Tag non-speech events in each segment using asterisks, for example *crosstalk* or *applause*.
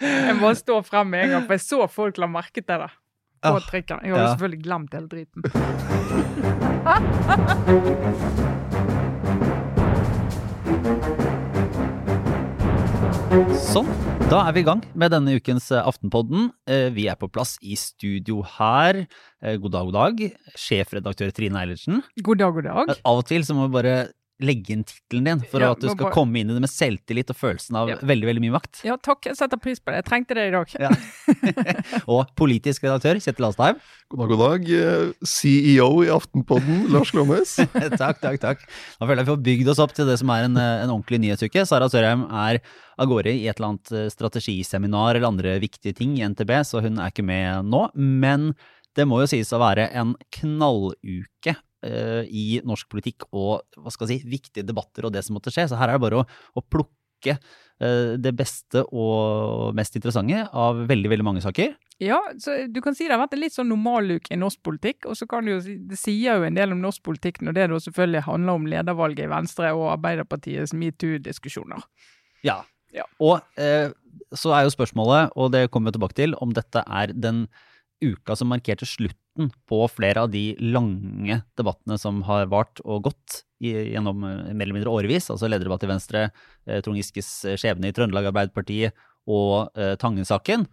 Jeg må stå frem med en gang, for jeg så folk la merke til det. På Ah, trikken. Jeg hadde ja. selvfølgelig glemt hele driten. Sånn, da er vi i gang med denne ukens eh, Aftenpodden. Eh, Vi er på plass i studio her. Eh, God dag, god dag. Sjefredaktør Trine Eilertsen. God dag, god dag. Av og til så må vi bare legge inn tittelen din for Ja, at du skal bare- komme inn i det med selvtillit og følelsen av Ja. veldig, veldig mye makt. Ja, takk. Jeg setter pris på det. Jeg trengte det i dag. Ja. *laughs* og politisk redaktør Kjetil Astheim. God dag, god dag. CEO i Aftenpodden, Lars Glomnes. *laughs* takk, takk, takk. Nå føler jeg vi får bygd oss opp til det som er en, eh, en ordentlig nyhetsuke. Sara Sørheim er av gårde i et eller annet eh, strategiseminar eller andre viktige ting i NTB, så hun er ikke med nå. Men det må jo sies å være en knalluke i norsk politikk og hva skal jeg si, viktige debatter og det som måtte skje. Så her er det bare å, å plukke eh, det beste og mest interessante av veldig, veldig mange saker. Ja, så du kan si det har vært en litt sånn normaluke i norsk politikk. Og så kan du jo si, det sier jo en del om norsk politikk når det da selvfølgelig handler om ledervalget i Venstre og Arbeiderpartiets metoo-diskusjoner. Ja. Ja. Og eh, så er jo spørsmålet, og det kommer vi tilbake til, om dette er den uka som markerte slutten på flere av de lange debattene som har vart og gått gjennom eh, mer eller mindre årevis. Altså lederdebatt i Venstre, eh, Trond Giskes eh, skjebne i Trøndelag Arbeiderparti og Tangen-saken.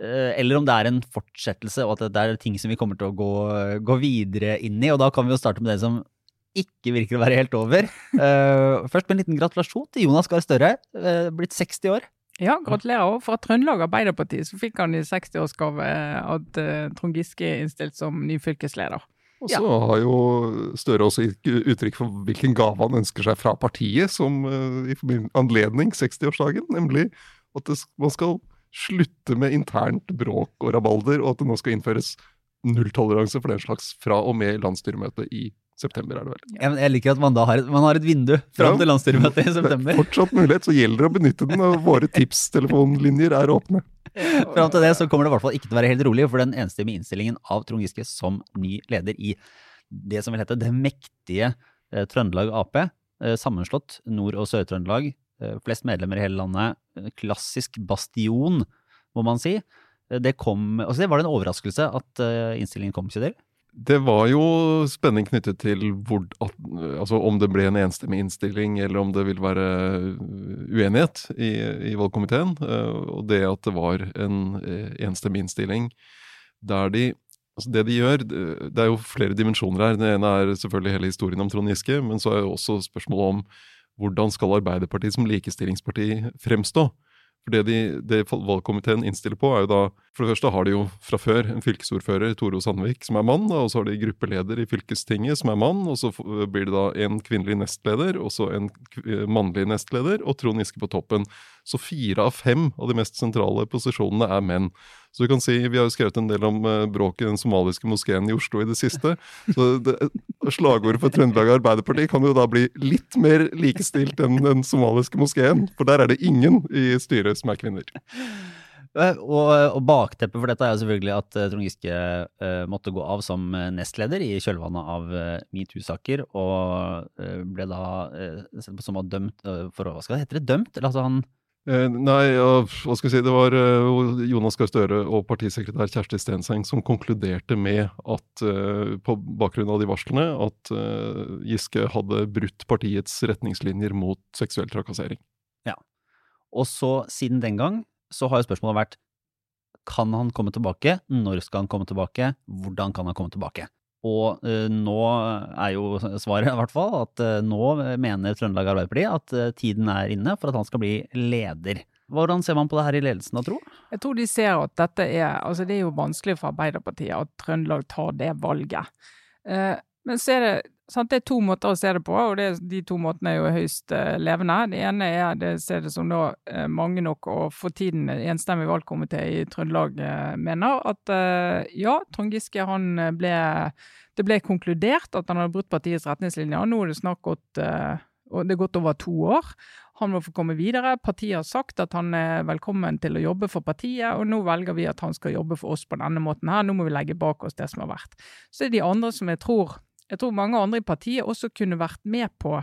Eller om det er en fortsettelse, og at det er ting som vi kommer til å gå, gå videre inn i. Og da kan vi jo starte med det som ikke virker å være helt over. Først med en liten gratulasjon til Jonas Gahr Støre, blitt 60 år. Ja, gratulerer. òg. fra Trøndelag Arbeiderparti så fikk han i 60-årsgave at uh, Trond Giske er innstilt som ny fylkesleder. Og så har jo Støre også gitt uttrykk for hvilken gave han ønsker seg fra partiet som eh, i anledning 60-årsdagen, nemlig at det, man skal slutte med internt bråk og rabalder, og at det nå skal innføres nulltoleranse for den slags fra og med landsstyremøtet i september, er det vel. Jeg, jeg liker at man da har et, man har et vindu fram Ja. til landsstyremøtet i er september. fortsatt mulighet, så gjelder det å benytte den, og våre tipstelefonlinjer er åpne. *laughs* Fram til det så kommer det i hvert fall ikke til å være helt rolig, for den enstemmige innstillingen av Trond Giske som ny leder i det som vil hete det mektige eh, Trøndelag Ap, eh, sammenslått Nord- og Sør-Trøndelag, eh, flest medlemmer i hele landet, eh, klassisk bastion, må man si. Eh, Det kom, altså det var det en overraskelse at eh, innstillingen kom, Kjedel? Det var jo spenning knyttet til hvor, at, altså om det ble en enstemmig innstilling, eller om det vil være uenighet i, i valgkomiteen. eh, Og det at det var en eh, enstemmig innstilling der de Altså det de gjør, det er jo flere dimensjoner her. Det ene er selvfølgelig hele historien om Trond Giske, men så er jo også spørsmålet om hvordan skal Arbeiderpartiet som likestillingsparti fremstå? For det, de, det valgkomiteen innstiller på, er jo da For det første har de jo fra før en fylkesordfører, Toro Sandvik, som er mann. Og så har de gruppeleder i fylkestinget, som er mann. Og så blir det da en kvinnelig nestleder, og så en mannlig nestleder, og Trond Giske på toppen. Så fire av fem av de mest sentrale posisjonene er menn. Så du kan si, Vi har jo skrevet en del om uh, bråket i den somaliske moskeen i Oslo i det siste. *laughs* Så det, Slagordet for Trøndelag Arbeiderparti kan jo da bli litt mer likestilt enn den somaliske moskeen. For der er det ingen i styret som er kvinner. Eh, Og, og bakteppet for dette er jo selvfølgelig at eh, Trond Giske uh, måtte gå av som nestleder i kjølvannet av uh, metoo-saker, og uh, ble da sett på som dømt for å Hva skal det hete? Dømt? Eller altså han nei, ja, hva skal jeg si, det var eh, Jonas Gahr Støre og partisekretær Kjersti Stenseng som konkluderte med at, eh, på bakgrunn av de varslene, at eh, Giske hadde brutt partiets retningslinjer mot seksuell trakassering. Ja. Og så, siden den gang, så har jo spørsmålet vært Kan han komme tilbake? Når skal han komme tilbake? Hvordan kan han komme tilbake? Og eh, nå er jo svaret i hvert fall at eh, nå mener Trøndelag Arbeiderparti at eh, tiden er inne for at han skal bli leder. Hvordan ser man på det her i ledelsen da, tro? Jeg tror de ser at dette er Altså, det er jo vanskelig for Arbeiderpartiet at Trøndelag tar det valget. Eh, men så er det sant, det er to måter å se det på, og det, er- de to måtene er jo høyst uh, levende. Det ene er det ser det som da uh, mange nok, og for tiden enstemmig valgkomité i Trøndelag uh, mener, at eh, ja, Trond Giske han eh, ble Det ble konkludert at han hadde brutt partiets retningslinjer. Nå er det snart gått eh, og det er gått over to år. Han må få komme videre. Partiet har sagt at han er velkommen til å jobbe for partiet, og nå velger vi at han skal jobbe for oss på denne måten her. Nå må vi legge bak oss det som har vært. Så er det de andre som jeg tror Jeg tror mange andre i partiet også kunne vært med på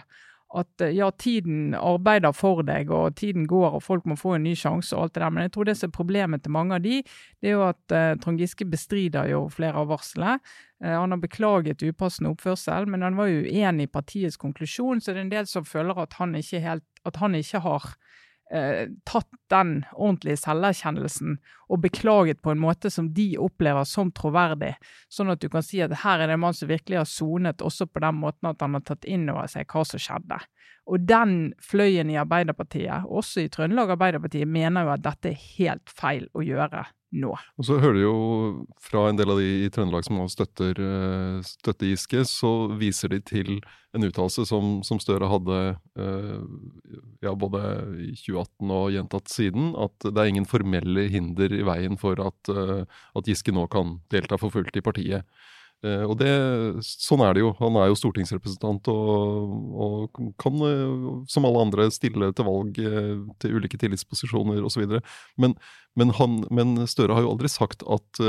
at eh, ja, tiden arbeider for deg, og tiden går, og folk må få en ny sjanse og alt det der. Men jeg tror det som er problemet til mange av de, det er jo at uh, Trond Giske bestrider jo flere av varslene. Uh, han har beklaget upassende oppførsel, men han var jo uenig i partiets konklusjon, så det er en del som føler at han ikke, helt, at han ikke har eh, tatt den ordentlige selverkjennelsen og beklaget på en måte som de opplever som troverdig, sånn at du kan si at her er det en mann som virkelig har sonet, også på den måten at han har tatt inn over seg hva som skjedde. Og den fløyen i Arbeiderpartiet, også i Trøndelag Arbeiderpartiet, mener jo at dette er helt feil å gjøre nå. Og så hører du jo fra en del av de i Trøndelag som nå støtter, eh, støtter Giske, så viser de til en uttalelse som, som, Støre hadde eh, ja, både i 2018 og gjentatt siden, at det er ingen formelle hinder i veien for at, eh, at Giske nå kan delta for fullt i partiet. Eh, og det, sånn er det jo. Han er jo stortingsrepresentant og, og kan, eh, som alle andre, stille til valg eh, til ulike tillitsposisjoner osv. Men, men, men Støre har jo aldri sagt at,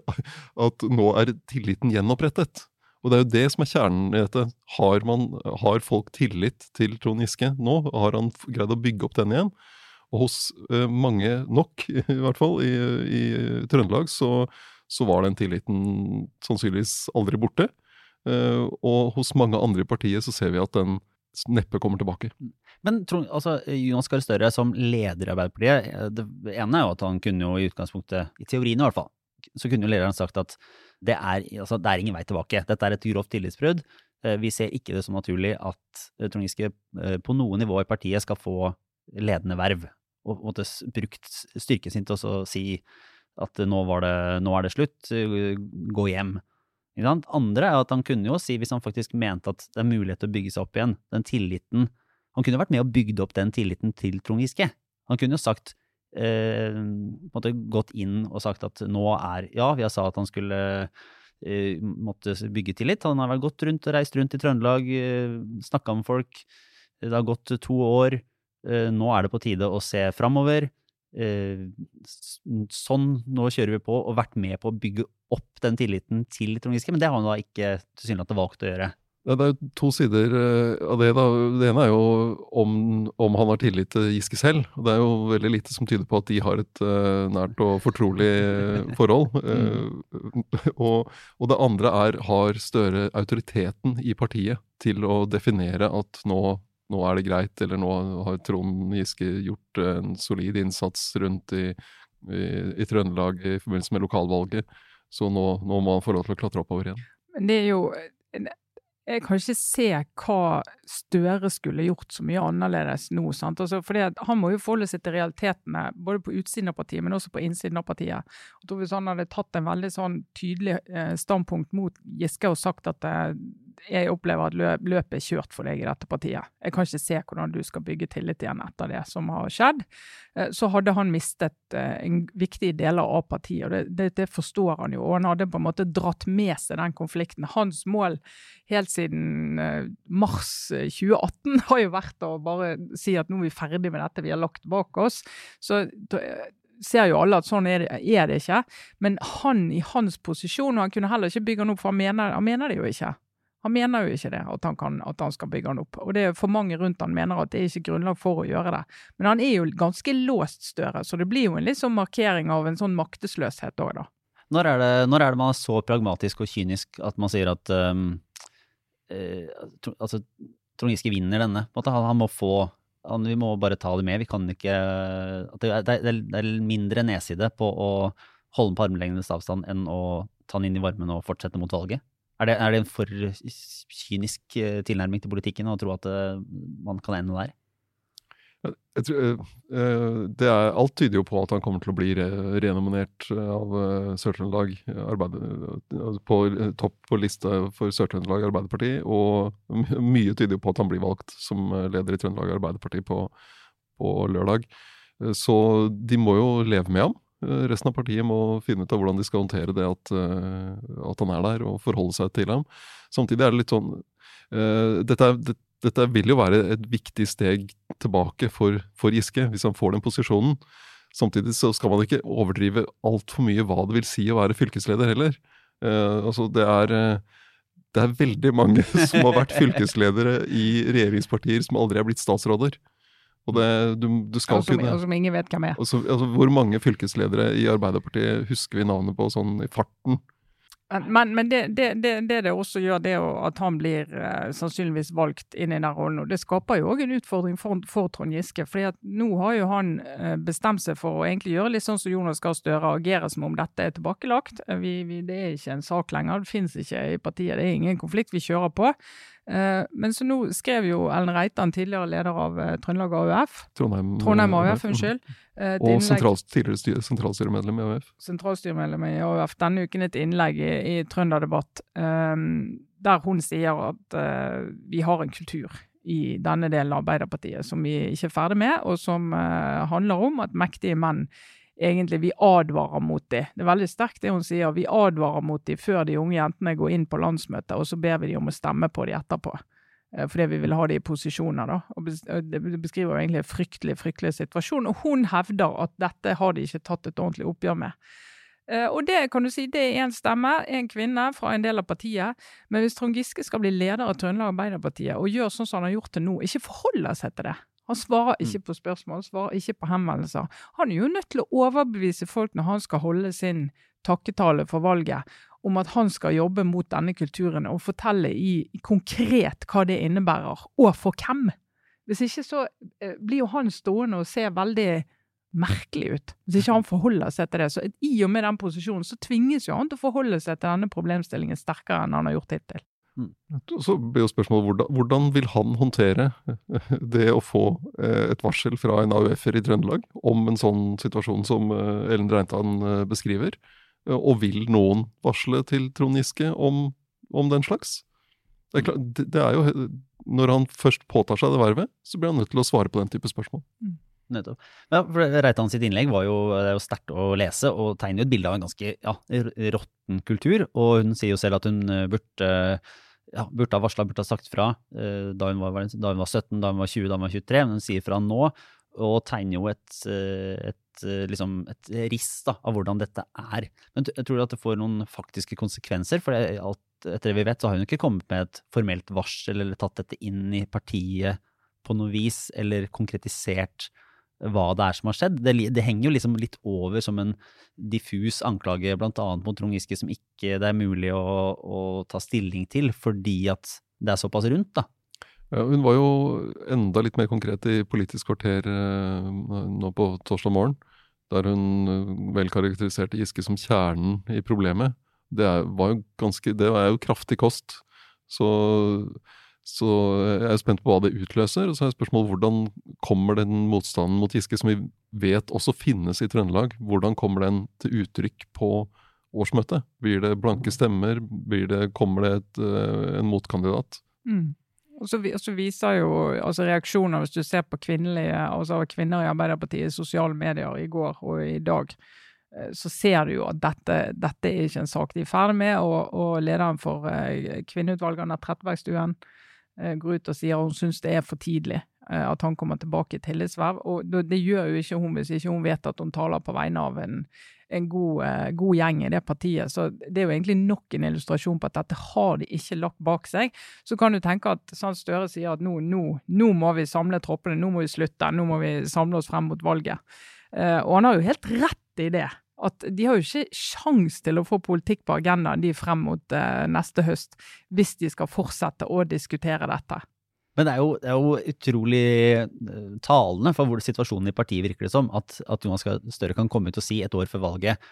*laughs* at nå er tilliten gjenopprettet. Og det er jo det som er kjernen i dette. Har, man, har folk tillit til Trond Giske nå? Har han greid å bygge opp den igjen? Og hos mange nok, *laughs* i hvert fall, i, i Trøndelag, så, så var den tilliten sannsynligvis aldri borte. Uh, og hos mange andre i partiet så ser vi at den neppe kommer tilbake. Men altså, Jonas Gahr Støre som leder i Arbeiderpartiet, eh, det ene er jo at han kunne jo i utgangspunktet, i teorien i hvert fall, så kunne jo lederen sagt at det er, altså, det er ingen vei tilbake. Dette er et grovt tillitsbrudd. Eh, vi ser ikke det som naturlig at Trond Giske på noe nivå i partiet skal få ledende verv. Og måtte brukt styrken sin til å si at nå, det, nå er det slutt, gå hjem. Andre er at han kunne jo si, hvis han faktisk mente at det er mulighet til å bygge seg opp igjen, den tilliten Han kunne vært med og bygd opp den tilliten til Trond Giske. Han kunne jo sagt eh, måtte gått inn og sagt at nå er Ja, vi har sa at han skulle eh, måtte bygge tillit. Han har vel gått rundt og reist rundt i Trøndelag, eh, snakka med folk. Det har gått to år. Eh, nå er det på tide å se framover. Eh, sånn, nå kjører vi på, og vært med på å bygge opp den tilliten til Trond Giske. Men det har han da ikke tilsynelatende valgt å gjøre. Det er to sider eh, av det. da. Det ene er jo om, om, han har tillit til Giske selv. Det er jo veldig lite som tyder på at de har et uh, nært og fortrolig *laughs* forhold. Uh, *laughs* og, og, det andre er har Støre autoriteten i partiet til å definere at nå nå er det greit, eller nå har Trond Giske gjort en solid innsats rundt i, i, i Trøndelag i forbindelse med lokalvalget. Så nå, nå, må han få lov til å klatre oppover igjen. Men det er jo Jeg kan ikke se hva Støre skulle gjort så mye annerledes nå. sant? Altså, fordi Han må jo forholde seg til realitetene, både på utsiden av partiet, men også på innsiden av partiet. Og Hvis han hadde tatt en veldig sånn tydelig eh, standpunkt mot Giske og sagt at eh, jeg opplever at løpet er kjørt for deg i dette partiet. Jeg kan ikke se hvordan du skal bygge tillit igjen etter det som har skjedd. Eh, så hadde han mistet viktige en viktig deler av partiet, og det, det, det, forstår han jo. Og han hadde på en måte dratt med seg den konflikten. Hans mål helt siden eh, mars 2018 *laughs* har jo vært å bare si at nå er vi ferdig med dette, vi har lagt bak oss. Så ser jo alle at sånn er det, er det, ikke. Men han i hans posisjon, og han kunne heller ikke bygge han opp, for han mener, han mener det jo ikke. Han mener jo ikke det, at han, kan, at han, skal bygge han opp. Og det er for mange rundt han mener at det er ikke grunnlag for å gjøre det. Men han er jo ganske låst større, så det blir jo en litt sånn markering av en sånn maktesløshet òg, da. Når er, det, når er, det, man er så pragmatisk og kynisk at man sier at um, eh, altså, Trond Giske vinner denne? Han, han må få han, Vi må bare ta det med. Vi kan ikke det, det, det er mindre nedside på å holde den på armlengdes avstand enn å ta den inn i varmen og fortsette mot valget? Er det, er det, en for kynisk eh, tilnærming til politikken å tro at eh, man kan ende der? Tror, eh, er, alt tyder jo på at han kommer til å bli renominert av Sør-Trøndelag på topp på lista for Sør-Trøndelag Arbeiderparti. Og mye tyder jo på at han blir valgt som leder i Trøndelag Arbeiderparti på, på lørdag. Så de må jo leve med ham. Eh, resten av partiet må finne ut av hvordan de skal håndtere det at, eh, at han er der, og forholde seg til ham. Samtidig er det litt sånn uh, dette, det, dette, vil jo være et viktig steg tilbake for, for Giske, hvis han får den posisjonen. Samtidig så skal man ikke overdrive altfor mye hva det vil si å være fylkesleder heller. Uh, altså det er det er veldig mange *laughs* som har vært fylkesledere i regjeringspartier som aldri er blitt statsråder. Og det, du, du skal Og som, kunne og som ingen vet hvem er. Så, altså, Hvor mange fylkesledere i Arbeiderpartiet husker vi navnet på sånn i farten? Men, men, det, det, det, det også gjør, det at han blir eh, sannsynligvis valgt inn i den rollen, og det skaper jo òg en utfordring for, for Trond Giske. fordi at nå har jo han eh, bestemt seg for å egentlig gjøre litt sånn som Jonas Gahr Støre, agere som om dette er tilbakelagt. Vi, vi, det er ikke en sak lenger, det finnes ikke i partiet, det er ingen konflikt vi kjører på. Eh, men så nå skrev jo Ellen Reitan, tidligere leder av eh, Trøndelag AUF, Trondheim, Trondheim AUF, unnskyld. eh, Og sentral, tidligere styr, sentralstyremedlem i AUF. sentralstyremedlem i AUF denne uken et innlegg i, i Trønderdebatt der hun sier at vi har en kultur i denne delen av Arbeiderpartiet som vi ikke er ferdig med, og som handler om at mektige menn egentlig vi advarer mot dem Det er veldig sterkt det hun sier. Vi advarer mot de før de unge jentene går inn på landsmøtet, og så ber vi de om å stemme på de etterpå. Eh, Fordi vi vil ha de i posisjoner. da. Og Det det beskriver egentlig en fryktelig fryktelig situasjon. Og hun hevder at dette har de ikke tatt et ordentlig oppgjør med. Eh, Og det kan du si, det er én stemme, én kvinne fra en del av partiet. Men hvis Trond Giske skal bli leder av Trøndelag Arbeiderpartiet og gjør sånn som han har gjort til nå, ikke forholder seg til det. Han svarer ikke på spørsmål, svarer ikke på henvendelser. Han er jo nødt til å overbevise folk når han skal holde sin takketale for valget, om at han skal jobbe mot denne kulturen og fortelle i, i konkret hva det innebærer, og for hvem. Hvis ikke så eh, blir jo han stående og se veldig merkelig ut, hvis ikke han forholder seg til det. Så i og med den posisjonen så tvinges jo han til å forholde seg til denne problemstillingen sterkere enn han har gjort hittil. Så blir jo spørsmålet hvordan, hvordan vil han håndtere det å få eh, et varsel fra en AUF-er i Trøndelag om en sånn situasjon som eh, Ellen Reintan eh, beskriver? Eh, Og vil noen varsle til Trond Giske om, om den slags? Det er, klart, det, det er jo Når han først påtar seg det vervet, så blir han nødt til å svare på den type spørsmål. Nettopp. Ja, for Reitan sitt innlegg var jo, det er jo sterkt å lese, og tegner jo et bilde av en ganske ja, råtten kultur. Og hun sier jo selv at hun eh, burde, ja, burde ha varsla, burde ha sagt fra eh, da hun, var, da hun var 17, da hun var 20, da hun var 23. Men hun sier fra nå, og tegner jo et, eh, et, eh, liksom et riss da, av hvordan dette er. Men jeg tror at det får noen faktiske konsekvenser? For alt, etter det vi vet, så har hun ikke kommet med et formelt varsel eller tatt dette inn i partiet på noe vis, eller konkretisert hva det er som har skjedd. Det, det henger jo liksom litt over som en diffus anklage bl.a. mot Trond Giske som ikke det er mulig å, å ta stilling til, fordi at det er såpass rundt, da. Hun var jo enda litt mer konkret i Politisk kvarter eh, nå på torsdag morgen, der hun eh, vel karakteriserte Giske som kjernen i problemet. Det er, var jo ganske, det er jo kraftig kost. Så, så jeg er spent på hva det utløser. Og så er spørsmålet hvordan kommer den motstanden mot Giske, som vi vet også finnes i Trøndelag, hvordan kommer den til uttrykk på årsmøtet? Blir det blanke stemmer? Det, kommer det et, eh, en motkandidat? Mm. Og så, viser jo altså reaksjoner, hvis du ser på altså kvinner i Arbeiderpartiet i sosiale medier i går og i dag, eh, så ser du jo at dette, dette er ikke en sak de er ferdig med. Og, og lederen for eh, kvinneutvalget, Anette Trettebergstuen, går ut og sier hun syns det er for tidlig eh, at han kommer tilbake i tillitsverv. Og det, gjør jo ikke hun hvis ikke hun vet at hun taler på vegne av en, en god, eh, god gjeng i det partiet. Så det er jo egentlig nok en illustrasjon på at dette har de ikke lagt bak seg. Så kan du tenke at sånn Støre sier at nå, nå, nå må vi samle troppene, nå må vi slutte, nå må vi samle oss frem mot valget. Eh, og han har jo helt rett i det. At de har jo ikke sjans til å få politikk på agendaen de frem mot eh, neste høst, hvis de skal fortsette å diskutere dette. Men det er jo, det er jo utrolig eh, talende for hvor situasjonen i partiet virker det som, at, at Jonas Støre kan komme ut og si et år før valget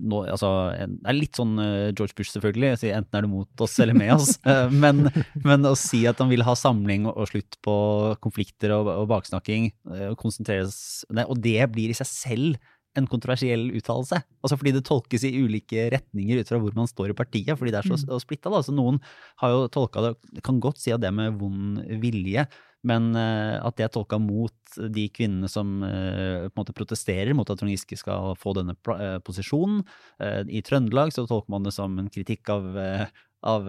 nå, altså, Det er litt sånn eh, George Bush, selvfølgelig. Si enten er du mot oss eller med oss. *laughs* Eh, men, men å si at han vil ha samling og, slutt på konflikter og, og baksnakking, og konsentreres Nei, Og det blir i seg selv en kontroversiell uttalelse. Altså fordi det tolkes i ulike retninger ut fra hvor man står i partiet, fordi det er så mm. splitta. Da. Så noen har jo tolka det Kan godt si at det med vond vilje, men uh, at det er tolka mot de kvinnene som uh, på en måte protesterer mot at Trond Giske skal få denne uh, posisjonen. I Trøndelag så tolker man det som en kritikk av, av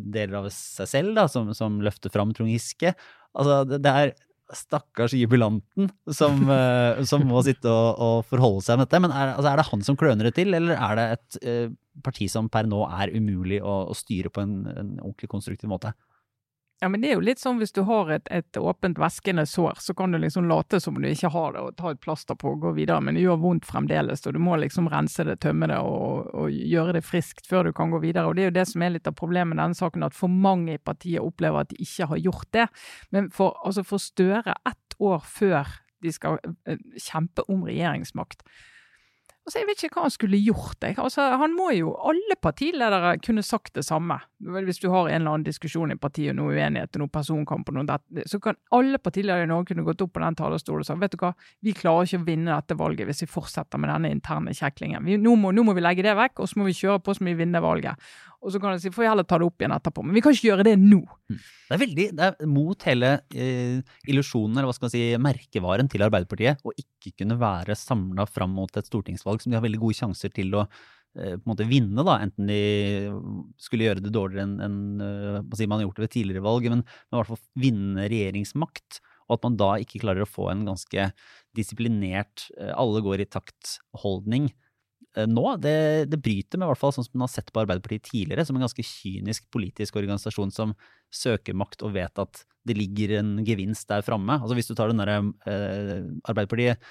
deler av seg selv, da, som, som løfter fram Trond Giske. Altså, det, det er stakkars jubilanten som, uh, *laughs* som må sitte og, og, forholde seg med dette. Men er, altså, er, det han som kløner det til, eller er det et uh, parti som per nå er umulig å, å styre på en, en ordentlig konstruktiv måte. Ja, men det er jo litt sånn hvis du har et, et åpent væskende sår, så kan du liksom late som du ikke har det og ta et plaster på og gå videre, men det gjør vondt fremdeles, og du må liksom rense det, tømme det og, og gjøre det friskt før du kan gå videre. Og det er jo det som er litt av problemet med denne saken, at for mange i partiet opplever at de ikke har gjort det. Men for, altså for Støre, ett år før de skal eh, kjempe om regjeringsmakt, Altså, jeg vet ikke hva han skulle gjort. Jeg. Altså, han må jo, Alle partiledere kunne sagt det samme. Hvis du har en eller annen diskusjon i partiet, noe uenighet, noe personkamp, noe det, så kan alle partiledere i Norge kunne gått opp på den talerstolen og sagt vet du hva, vi klarer ikke å vinne dette valget hvis vi fortsetter med denne interne kjeklingen. Vi, nå, må, nå, må, vi legge det vekk, og så må vi kjøre på som vi vinner valget. Og så kan jeg si, får vi heller ta det opp igjen etterpå. Men vi kan ikke gjøre det nå. Mm. Det er veldig det er mot hele eh, illusjonen, eller hva skal man si, merkevaren til Arbeiderpartiet, å ikke kunne være samla fram mot et stortingsvalg som de har veldig gode sjanser til å eh, på en måte vinne, da, enten de skulle gjøre det dårligere enn en, uh, man har gjort det ved tidligere valg, men, men i hvert fall vinne regjeringsmakt. Og at man da ikke klarer å få en ganske disiplinert, uh, alle går i takt-holdning Eh, nå. Det, det, bryter med hvert fall sånn som man har sett på Arbeiderpartiet tidligere, som en ganske kynisk politisk organisasjon som søker makt og vet at det ligger en gevinst der framme. Altså hvis du tar den derre eh, Arbeiderpartiet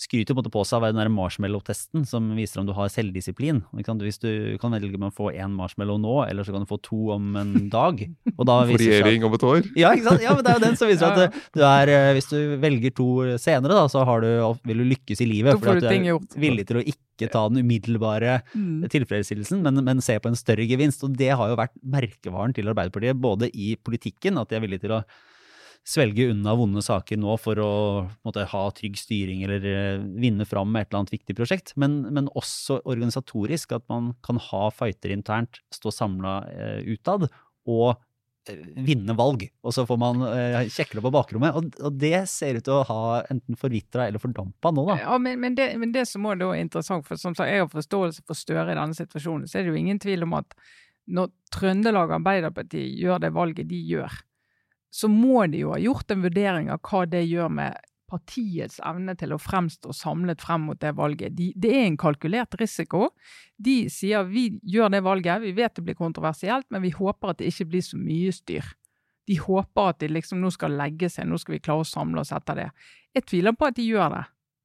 skryter på, på seg av den marshmallow-testen som viser om du har selvdisiplin. Hvis du kan velge med å få én marshmallow nå, eller så kan du få to om en dag. Og da Regjering om et år? Ja, ikke sant? ja, men det er jo den som viser at *laughs* du er, eh, hvis du velger to senere, da, så du, vil du lykkes i livet. For at du er gjort. villig til å ikke ta den umiddelbare mm. tilfredsstillelsen, men, men, se på en større gevinst. Og det har jo vært merkevaren til Arbeiderpartiet, både i politikken, at de er villige til å svelge unna vonde saker nå for å måtte, ha trygg styring eller uh, vinne fram med et eller annet viktig prosjekt, men, men også organisatorisk. At man kan ha fighter internt, stå samla eh, utad og uh, vinne valg. Og så får man eh, kjekle på bakrommet. Og, og, det ser ut til å ha enten forvitra eller fordampa nå, da. Ja, men, men, det, men det som er interessant, for som sagt, jeg har forståelse for Støre i denne situasjonen, så er det jo ingen tvil om at når Trøndelag Arbeiderparti gjør det valget de gjør, så må de jo ha gjort en vurdering av hva det gjør med partiets evne til å fremstå samlet frem mot det valget. De, det er en kalkulert risiko. De sier vi gjør det valget, vi vet det blir kontroversielt, men vi håper at det ikke blir så mye styr. De håper at de liksom nå skal legge seg, nå skal vi klare å samle oss etter det. Jeg tviler på at de gjør det.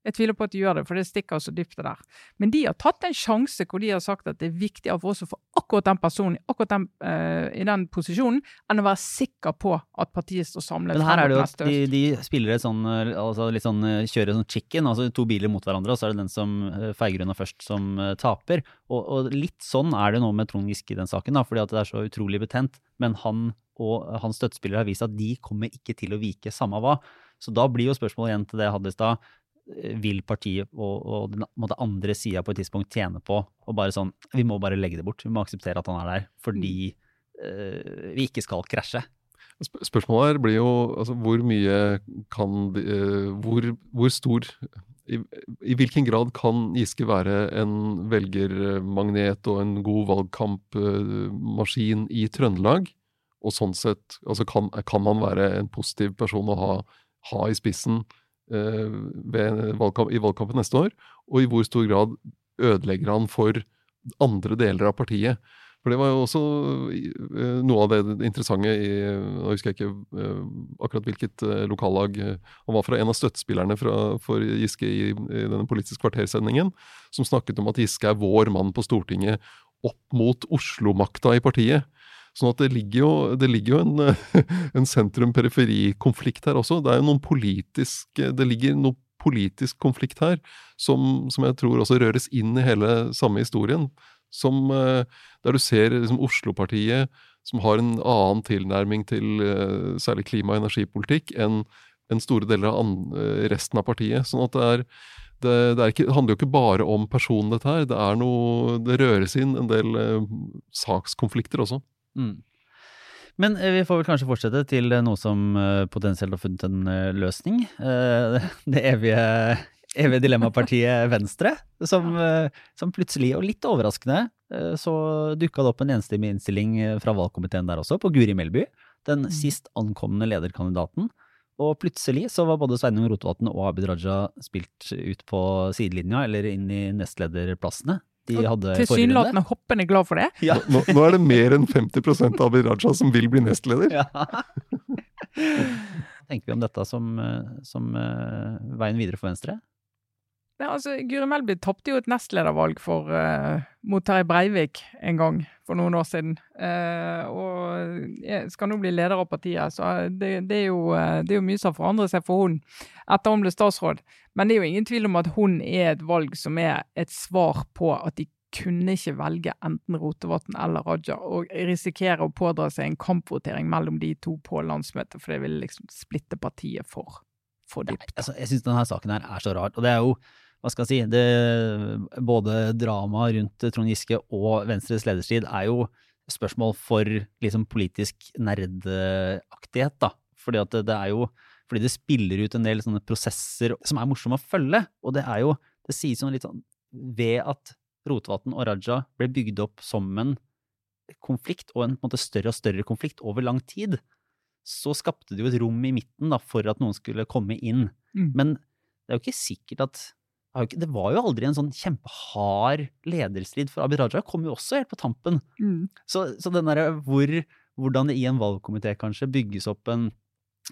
Jeg tviler på at de gjør det, for det stikker så dypt det der. Men de har tatt en sjanse hvor de har sagt at det er viktigere for oss å få akkurat den personen akkurat den, uh, i den posisjonen, enn å være sikker på at partiet står samlet. Men her er det jo at de, de, spiller et sånn, eh, altså litt sånn, eh, kjører sånn chicken, altså to biler mot hverandre, og så er det den som feiger unna først, som taper. Og, og, litt sånn er det nå med Trond Giske i den saken, da, fordi at det er så utrolig betent. Men han og hans støttespillere har vist at de kommer ikke til å vike, samme hva. Så da blir jo spørsmålet igjen til det jeg hadde i stad vil partiet og, og den måte, andre sida på et tidspunkt tjene på. Og bare sånn Vi må bare legge det bort. Vi må akseptere at han er der fordi uh, vi ikke skal krasje. Spørsmålet her blir jo altså, hvor mye kan uh, hvor, hvor, stor i, i, hvilken grad kan Giske være en velgermagnet og en god valgkampmaskin uh, i Trøndelag? Og sånn sett, altså kan, kan man være en positiv person å ha, ha i spissen Eh, valgkamp, i valgkampen neste år, og i hvor stor grad ødelegger han for andre deler av partiet. For det var jo også eh, noe av det interessante i Nå husker jeg ikke eh, akkurat hvilket lokallag Han var fra en av støttespillerne fra, for Giske i, i denne Politisk kvartersendingen, som snakket om at Giske er vår mann på Stortinget opp mot Oslo-makta i partiet. Sånn at det ligger jo, det ligger jo en, *laughs* en sentrum-periferi-konflikt her også. Det er jo noen politisk Det ligger noe politisk konflikt her som, som, jeg tror også røres inn i hele samme historien. Som, eh, der du ser liksom Oslo-partiet, som har en annen tilnærming til eh, særlig klima- og energipolitikk enn en store deler av eh, resten av partiet. Sånn at det er det, det, ikke, det, handler jo ikke bare om personen, dette her. Det, er noe, det røres inn en del eh, sakskonflikter også. Mm. Men eh, vi får vel kanskje fortsette til eh, noe som eh, potensielt har funnet en løsning. *laughs* Det evige, evige dilemmapartiet *laughs* Venstre, som, som, plutselig, og litt overraskende, så dukka det opp en enstemmig innstilling fra valgkomiteen der også, på Guri Melby. Den mm. sist ankomne lederkandidaten. Og plutselig så var både Sveinung Rotevatn og Abid Raja spilt ut på sidelinja, eller inn i nestlederplassene. De hadde i forrige runde. Tilsynelatende hoppende glad for det. Ja. Nå, nå er det mer enn 50% av Abid Raja som vil bli nestleder. Ja. tenker vi om dette som, eh, som uh, veien videre for Venstre? Ja, altså, Guri Melby tapte jo et nestledervalg for, uh, mot Terje Breivik en gang for noen år siden. Uh, og skal nå bli leder av partiet, så det, det, er jo, eh, det er jo mye som har forandret seg for hun etter hun ble statsråd. Men det er jo ingen tvil om at hun er et valg som er et svar på at de kunne ikke velge enten Rotevatn eller Raja, og risikere å pådra seg en kampvotering mellom de to på landsmøtet, for det ville liksom splitte partiet for, for dypt. Altså, jeg syns denne saken her er så rar. Og det er jo, hva skal jeg si, det, både dramaet rundt Trond Giske og Venstres lederstrid er jo spørsmål for liksom politisk nerdaktighet, da. Fordi at det, det er jo fordi det spiller ut en del sånne prosesser som er morsomme å følge. Og det er jo, det sies jo litt sånn Ved at Rotevatn og Raja ble bygd opp som en konflikt, og en, på en måte større og større konflikt over lang tid, så skapte det jo et rom i midten da, for at noen skulle komme inn. Mm. Men det er jo ikke sikkert at det var jo aldri en sånn kjempehard lederstrid, for Abid Raja kom jo også helt på tampen. Mm. Så, så den derre hvor Hvordan det i en valgkomité kanskje bygges opp en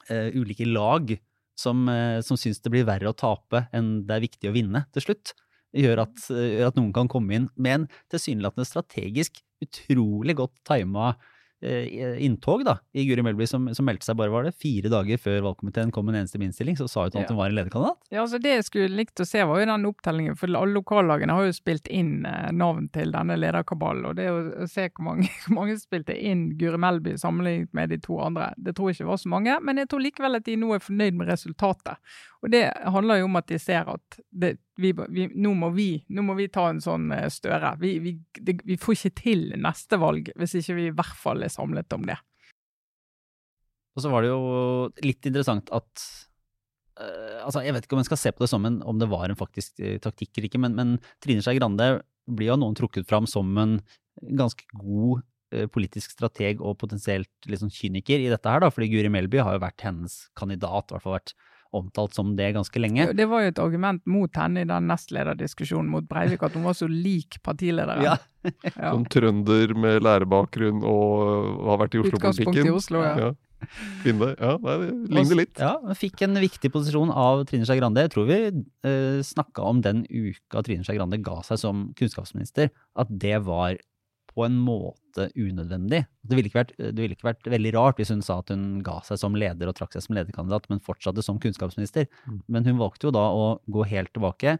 uh, ulike lag som, uh, som syns det blir verre å tape enn det er viktig å vinne til slutt, gjør at, uh, gjør at noen kan komme inn med en tilsynelatende strategisk utrolig godt tima inntog da, i Guri Melby, som, som meldte seg bare var det fire dager før valgkomiteen kom med en eneste innstilling, så sa hun at Ja. hun var en lederkandidat. Ja, altså Det jeg skulle likt å se, var jo den opptellingen. For alle lokallagene har jo spilt inn eh, navn til denne lederkabalen. Og det å se hvor mange, *laughs* hvor mange spilte inn Guri Melby sammenlignet med de to andre, det tror jeg ikke var så mange. Men jeg tror likevel at de nå er fornøyd med resultatet. Og det handler jo om at de ser at det, vi, vi, nå, må vi, nå må vi ta en sånn eh, Støre. Vi, det, vi får ikke til neste valg hvis ikke vi i hvert fall er samlet om det. Og så var det jo litt interessant at eh, altså Jeg vet ikke om en skal se på det som en, om det var en faktisk eh, taktikk eller ikke, men, men Trine Skei Grande blir av noen trukket fram som en ganske god politisk strateg og potensielt sånn kyniker i dette her, da, fordi Guri Melby har jo vært hennes kandidat, i hvert fall vært omtalt som det ganske lenge. Det var jo et argument mot henne i den nestlederdiskusjonen mot Breivik, at hun var så lik partilederen. Ja. *laughs* Ja. Som trønder med lærebakgrunn og har vært i Utgangspunkt Oslo-politikken. i Oslo, ja. Kvinne. Ja, nei, det ligner litt. Ja, fikk en viktig posisjon av Trine Skei Grande. Jeg tror vi eh, snakka om den uka Trine Skei Grande ga seg som kunnskapsminister, at det var på en måte unødvendig. Det ville, ikke vært, det ville ikke vært veldig rart hvis hun sa at hun ga seg som leder og trakk seg som lederkandidat, men fortsatte som kunnskapsminister. Mm. Men hun valgte jo da å gå helt tilbake,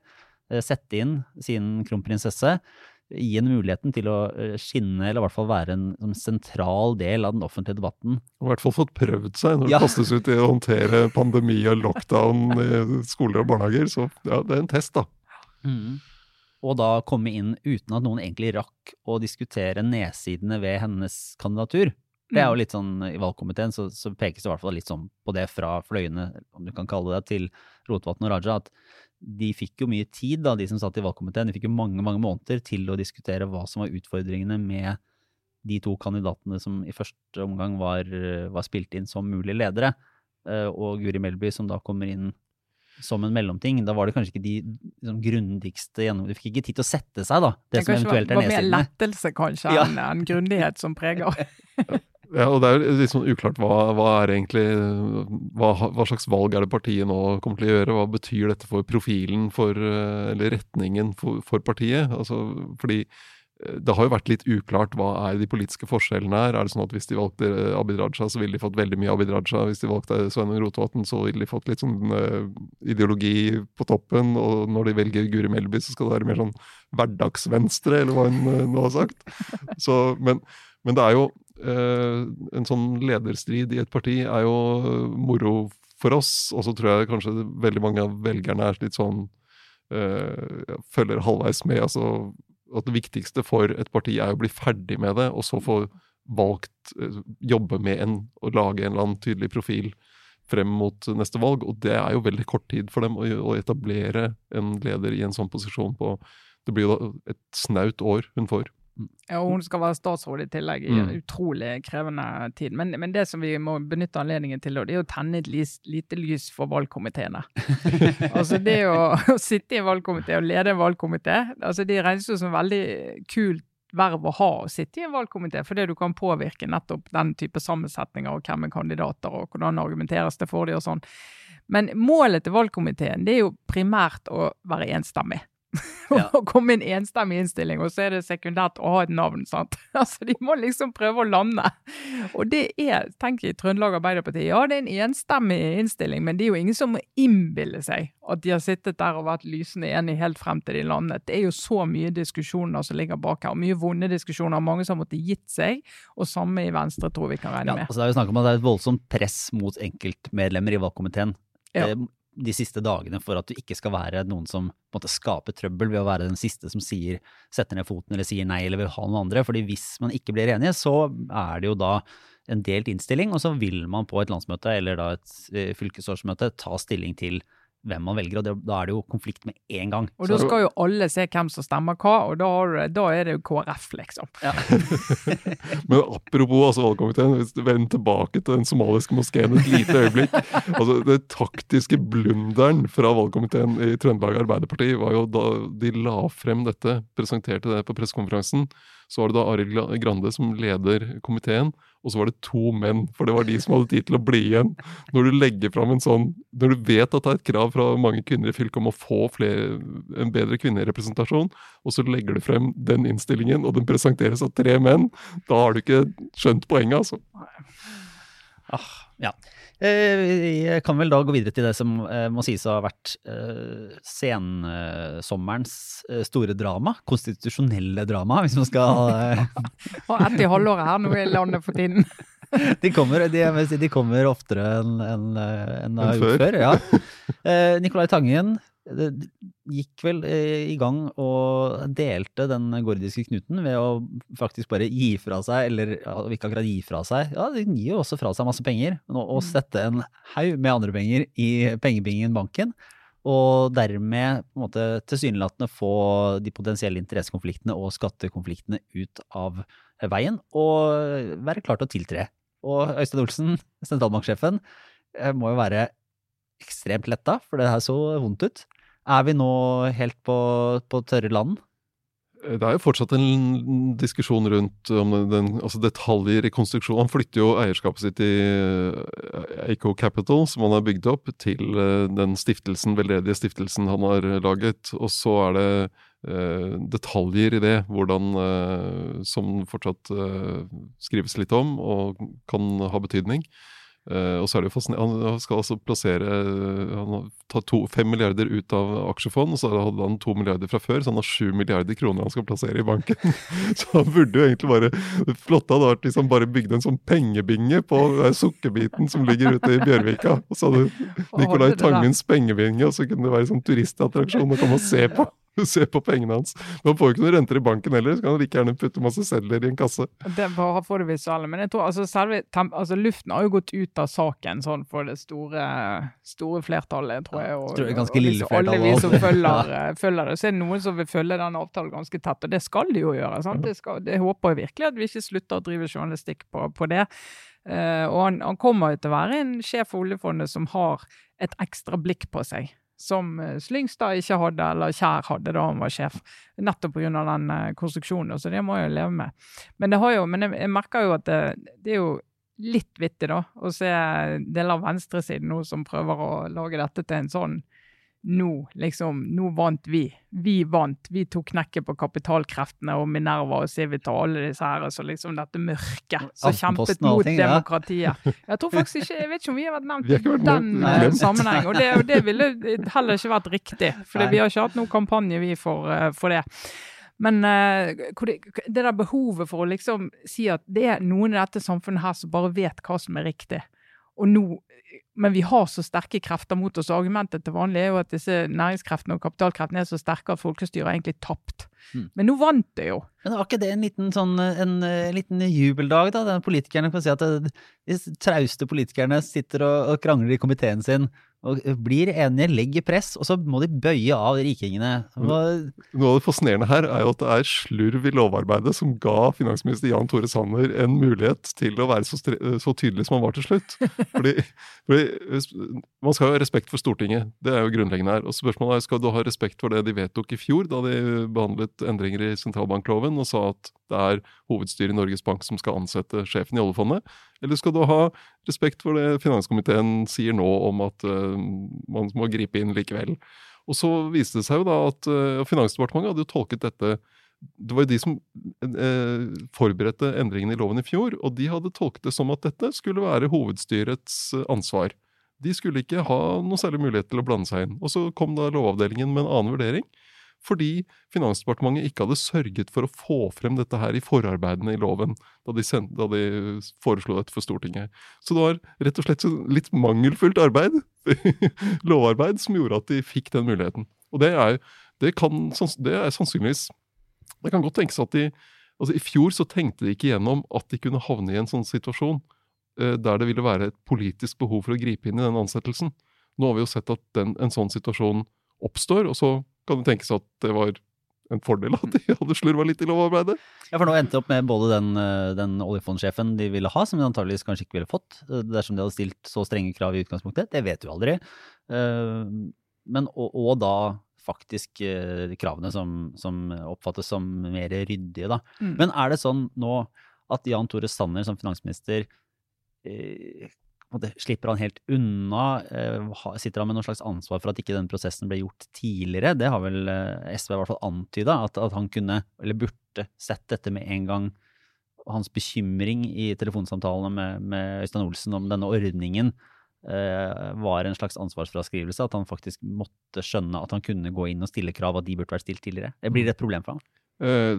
eh, sette inn sin kronprinsesse, gi henne muligheten til å eh, skinne, eller i hvert fall være en en sentral del av den offentlige debatten. Og I hvert fall fått prøvd seg når Ja. det kastes ut i å håndtere pandemi og lockdown i skoler og barnehager. Så ja, det er en test, da. Og da komme inn uten at noen egentlig rakk å diskutere nedsidene ved hennes kandidatur. Det er jo litt sånn, I valgkomiteen så, så pekes det i hvert fall litt sånn på det fra fløyene, om du kan kalle det, til Rotevatn og Raja, at de fikk jo mye tid, da, de som satt i valgkomiteen. De fikk jo mange mange måneder til å diskutere hva som var utfordringene med de to kandidatene som i første omgang var, var spilt inn som mulige ledere. Eh, Og Guri Melby, som da kommer inn som en mellomting. Da var det kanskje ikke de liksom, grundigste gjennom... De fikk ikke tid til å sette seg, da. Det, Det som eventuelt er nedsidene. Det var mer lettelse, kanskje, Ja. enn en grundighet som preger. *laughs* Ja, og Det er jo litt sånn uklart hva, hva er egentlig hva, hva slags valg er det partiet nå kommer til å gjøre? Hva betyr dette for profilen for, eh, eller retningen for, for partiet? Altså, fordi det har jo vært litt uklart hva er de politiske forskjellene her. Er det sånn at hvis de valgte eh, Abid Raja, så ville de fått veldig mye Abid Raja. Hvis de valgte Sveinung Rotevatn, så ville de fått litt sånn eh, ideologi på toppen. Og når de velger Guri Melby, så skal det være mer sånn hverdagsvenstre, eller hva hun eh, nå har sagt. *laughs* Så, men, men det er jo eh, En sånn lederstrid i et parti er jo moro for oss, og så tror jeg kanskje veldig mange av velgerne er litt sånn Uh, følger halvveis med. altså at Det viktigste for et parti er å bli ferdig med det, og så få valgt eh, jobbe med en og lage en eller annen tydelig profil frem mot neste valg. Og det er jo veldig kort tid for dem å, å etablere en leder i en sånn posisjon på Det blir jo et snaut år hun får. Ja, og hun skal være statsråd i tillegg i en Mm. utrolig krevende tid. Men, men det som vi må benytte anledningen til, det er å tenne et lys, lite lys for valgkomiteene. *laughs* altså det å, å sitte i en valgkomité og lede en valgkomité, altså det regnes jo som veldig kult verv å ha å sitte i en valgkomité, fordi du kan påvirke nettopp den type sammensetninger og hvem er kandidater og hvordan argumenteres det for de og sånn. Men målet til valgkomiteen det er jo primært å være enstemmig. *laughs* Ja. Å komme med en enstemmig innstilling, og så er det sekundært å ha et navn. sant? *laughs* Altså, De må liksom prøve å lande. Og det er, tenk i Trøndelag Arbeiderparti, ja det er en enstemmig innstilling, men det er jo ingen som må innbille seg at de har sittet der og vært lysende enige helt frem til de landet. Det er jo så mye diskusjoner som ligger bak her, og mye vonde diskusjoner. Mange som har måttet gitt seg, og samme i Venstre tror vi kan regne Ja, med. altså det er jo snakk om at det er et voldsomt press mot enkeltmedlemmer i valgkomiteen Ja. De siste dagene for at du ikke skal være noen som på en måte, skaper trøbbel ved å være den siste som sier, setter ned foten eller sier nei eller vil ha noen andre. fordi hvis man ikke blir enige, så er det jo da en delt innstilling, og så vil man på et landsmøte eller da et eh, fylkesårsmøte ta stilling til hvem man velger, og det, da er det jo konflikt med en gang. Og da skal jo alle se hvem som stemmer hva, og da, har da er det jo KrF, liksom. *laughs* Men apropos altså, valgkomiteen, hvis du vender tilbake til den somaliske moskeen et lite øyeblikk. *laughs* altså Det taktiske blunderen fra valgkomiteen i Trøndelag Arbeiderparti var jo da de la frem dette, presenterte det på pressekonferansen. Så var det da Arild Grande som leder komiteen, og så var det to menn. For det var de som hadde tid til å bli igjen. Når du legger fram en sånn Når du vet at det er et krav fra mange kvinner i fylket om å få flere, en bedre kvinnerepresentasjon, og så legger du frem den innstillingen, og den presenteres av tre menn, da har du ikke skjønt poenget, altså. Ah, ja. Eh, Jeg kan vel da gå videre til det som eh, må sies å ha vært eh, sensommerens store drama. Konstitusjonelle drama, hvis man skal *laughs* Og ett i halvåret her nå i landet for tiden. *laughs* de, kommer, de, de kommer oftere enn en, en, gjort før. før. Ja. Eh, Nicolai Tangen gikk vel eh, i gang og delte den gordiske knuten ved å faktisk bare gi fra seg, eller ja, ikke akkurat gi fra seg, ja, de gir jo også fra seg masse penger, å, å sette en haug med andre penger i pengebingen banken, og dermed på en måte tilsynelatende få de potensielle interessekonfliktene og skattekonfliktene ut av veien, og være klar til å tiltre. Og Øystein Olsen, sentralbanksjefen, eh, må jo være ekstremt letta, for det her så vondt ut. Er vi nå helt på, på tørre land? Det er jo fortsatt en diskusjon rundt om den, altså detaljer i konstruksjonen. Han flytter jo eierskapet sitt i eh, Aco Capital, som han har bygd opp, til eh, den stiftelsen, veldedige stiftelsen han har laget. Og så er det eh, detaljer i det, hvordan, eh, som fortsatt eh, skrives litt om og kan ha betydning. Eh, og så er det jo fascinerende, Han skal altså plassere Han tatt to, fem milliarder ut av aksjefond, og så hadde han to milliarder fra før, så han har sju milliarder kroner han skal plassere i banken. *laughs* så han burde jo egentlig bare Det flotte hadde vært hvis han bare bygde en sånn pengebinge på sukkerbiten som ligger ute i Bjørvika. Og så hadde Nicolai der. Tangens pengebinge, og så kunne det være en sånn turistattraksjon å komme og se på. *laughs* Se på pengene hans. Man får jo ikke noen renter i banken heller, så kan han like gjerne putte masse sedler i en kasse. Det bare for det visuelle. Men jeg tror altså selve altså luften har jo gått ut av saken sånn for det store, store flertallet, tror jeg. Og, tror er ganske og lille flertallet. alle vi som *laughs* følger, eh, følger det. Så er det noen som vil følge den avtalen ganske tett, og det skal de jo gjøre. sant? Det, skal, det håper jeg virkelig at vi ikke slutter å drive journalistikk på, på det. Uh, og han, han kommer jo til å være en sjef for oljefondet som har et ekstra blikk på seg. Som eh, Slyngstad ikke hadde, eller Kjær hadde da han var sjef. Nettopp pga. den eh, konstruksjonen. Så det må jeg jo leve med. Men, det har jo, men jeg, merker jo at det, det er jo litt vittig da, å se deler av venstresiden nå som prøver å lage dette til en sånn nå, liksom, nå vant vi. Vi vant. Vi tok knekket på kapitalkreftene og Minerva og Civita og alle disse her. Så liksom dette mørket som kjempet mot ting, mot ja. demokratiet. Jeg tror faktisk ikke, jeg vet ikke om vi har vært *laughs* nevnt i den nevnt, eh, sammenheng. Og det, og det ville heller ikke vært riktig, for Nei. vi har ikke hatt noen kampanje vi for, eh, for det. Men eh, det, det der behovet for å liksom si at det er noen i dette samfunnet her som bare vet hva som er riktig. Og nå, men vi har så sterke krefter mot oss. Argumentet til vanlig er jo at disse næringskreftene og kapitalkreftene er så sterke at folkestyret er egentlig tapt. Mm. Men nå vant det jo. Men var ikke det en liten, sånn, en, en liten jubeldag, da? Den politikerne kan si at de trauste politikerne sitter og, og krangler i komiteen sin, og blir enige, legger press, og så må de bøye av rikingene. Hva- Noe av det fascinerende her er jo at det er slurv i lovarbeidet som ga finansminister Jan Tore Sanner en mulighet til å være så, så tydelig som han var til slutt. *laughs* Fordi, fordi Man skal jo ha respekt for Stortinget, det er jo grunnleggende her. Og spørsmålet er skal du ha respekt for det de vedtok i fjor, da de behandlet endringer i sentralbankloven og sa at det er hovedstyret i Norges Bank som skal ansette sjefen i oljefondet? Eller skal du ha respekt for det finanskomiteen sier nå om at uh, man må gripe inn likevel? Og så viste det seg jo da at uh, Finansdepartementet hadde jo tolket dette Det var jo de som uh, forberedte endringene i loven i fjor, og de hadde tolket det som at dette skulle være hovedstyrets ansvar. De skulle ikke ha noe særlig mulighet til å blande seg inn. Og så kom da Lovavdelingen med en annen vurdering. Fordi Finansdepartementet ikke hadde sørget for å få frem dette her i forarbeidene i loven da de, sendte, da de foreslo dette for Stortinget. Så det var rett og slett litt mangelfullt arbeid, *laughs* lovarbeid, som gjorde at de fikk den muligheten. Og det er, det kan, det er sannsynligvis Det kan godt tenkes at de altså I fjor så tenkte de ikke gjennom at de kunne havne i en sånn situasjon eh, der det ville være et politisk behov for å gripe inn i den ansettelsen. Nå har vi jo sett at den, en sånn situasjon oppstår, og så kan det tenkes at det var en fordel at de hadde slurva litt i lovarbeidet. Ja, for nå endte det opp med både den, eh, den oljefondsjefen de ville ha, som de antageligvis kanskje ikke ville fått, eh, dersom de hadde stilt så strenge krav i utgangspunktet. Det vet du aldri. Eh, Men, og, og da faktisk kravene som, som oppfattes som mer ryddige, da. Mm. Men er det sånn nå at Jan Tore Sanner som finansminister eh, slipper han helt unna? Eh, sitter han med noe slags ansvar for at ikke den prosessen ble gjort tidligere? Det har vel eh, SV i hvert fall antyda, at, at han kunne, eller burde, sett dette med en gang. Hans bekymring i telefonsamtalene med, med Øystein Olsen om denne ordningen eh, var en slags ansvarsfraskrivelse. At han faktisk måtte skjønne at han kunne gå inn og stille krav, at de burde vært stilt tidligere. Det blir et problem for ham. Eh,